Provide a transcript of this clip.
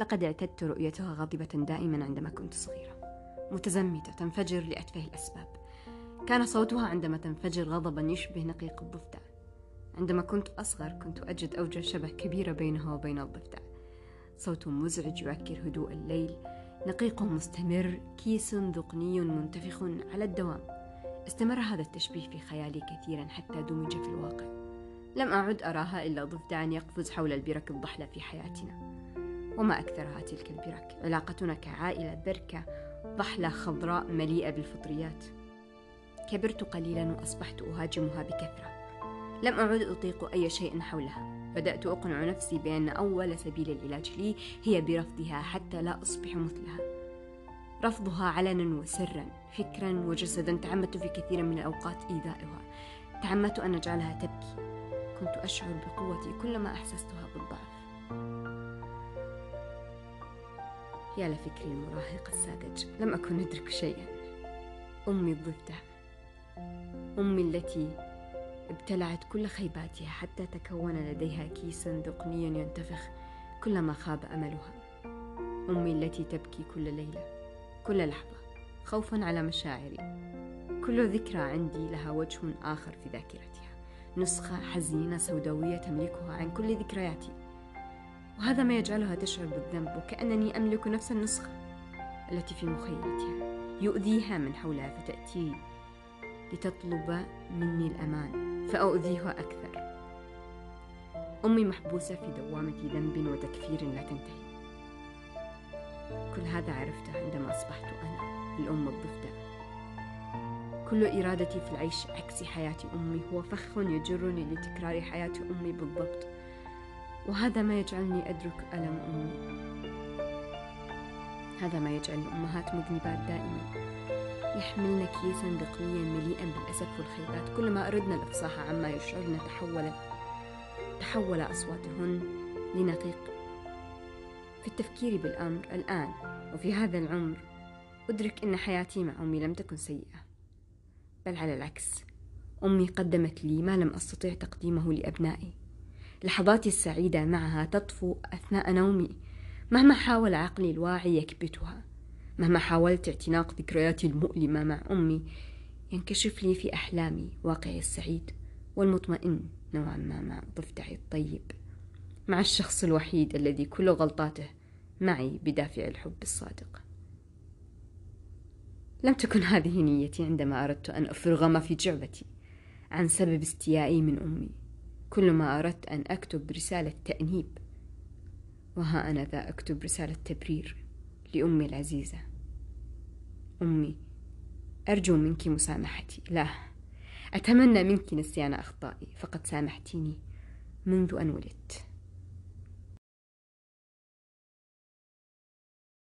لقد اعتدت رؤيتها غاضبة دائما عندما كنت صغيرة. متزمتة تنفجر لأتفه الأسباب. كان صوتها عندما تنفجر غضبا يشبه نقيق الضفدع. عندما كنت أصغر كنت أجد أوجه شبه كبيرة بينها وبين الضفدع. صوت مزعج يعكر هدوء الليل. نقيق مستمر كيس ذقني منتفخ على الدوام. استمر هذا التشبيه في خيالي كثيرا حتى دمج في الواقع. لم أعد أراها إلا ضفدعا يقفز حول البرك الضحلة في حياتنا. وما أكثرها تلك البرك علاقتنا كعائلة بركة ضحلة خضراء مليئة بالفطريات. كبرت قليلا وأصبحت أهاجمها بكثرة. لم أعد أطيق أي شيء حولها. بدأت أقنع نفسي بأن أول سبيل العلاج لي هي برفضها حتى لا أصبح مثلها. رفضها علنا وسرا فكرا وجسدا. تعمدت في كثير من الأوقات إيذائها. تعمدت أن أجعلها تبكي. كنت أشعر بقوتي كلما أحسستها بالضعف. يا لفكري المراهق الساذج لم أكن أدرك شيئا. أمي الضفدع. أمي التي ابتلعت كل خيباتها حتى تكون لديها كيسا ذقنيا ينتفخ كلما خاب أملها. أمي التي تبكي كل ليلة كل لحظة خوفا على مشاعري. كل ذكرى عندي لها وجه آخر في ذاكرتها. نسخة حزينة سوداوية تملكها عن كل ذكرياتي. وهذا ما يجعلها تشعر بالذنب وكأنني أملك نفس النسخة التي في مخيلتها. يؤذيها من حولها فتأتي لتطلب مني الأمان فأؤذيها أكثر. أمي محبوسة في دوامة ذنب وتكفير لا تنتهي. كل هذا عرفته عندما أصبحت أنا الأم الضفدع. كل إرادتي في العيش عكس حياة أمي هو فخ يجرني لتكرار حياة أمي بالضبط. وهذا ما يجعلني أدرك ألم أمي. هذا ما يجعل الأمهات مذنبات دائما. يحملن كيسا ذقنيا مليئا بالأسف والخيبات. كلما أردنا الإفصاح عما يشعرن تحول تحول أصواتهن لنقيق. في التفكير بالأمر الآن وفي هذا العمر أدرك أن حياتي مع أمي لم تكن سيئة. بل على العكس أمي قدمت لي ما لم أستطع تقديمه لأبنائي. لحظاتي السعيدة معها تطفو أثناء نومي. مهما حاول عقلي الواعي يكبتها. مهما حاولت اعتناق ذكرياتي المؤلمة مع أمي ينكشف لي في أحلامي واقعي السعيد والمطمئن نوعا ما مع ضفدعي الطيب. مع الشخص الوحيد الذي كل غلطاته معي بدافع الحب الصادق. لم تكن هذه نيتي عندما أردت أن أفرغ ما في جعبتي عن سبب استيائي من أمي. كل ما أردت أن أكتب رسالة تأنيب وها أنا ذا أكتب رسالة تبرير لأمي العزيزة. أمي أرجو منك مسامحتي. لا أتمنى منك نسيان أخطائي فقد سامحتيني منذ أن ولدت.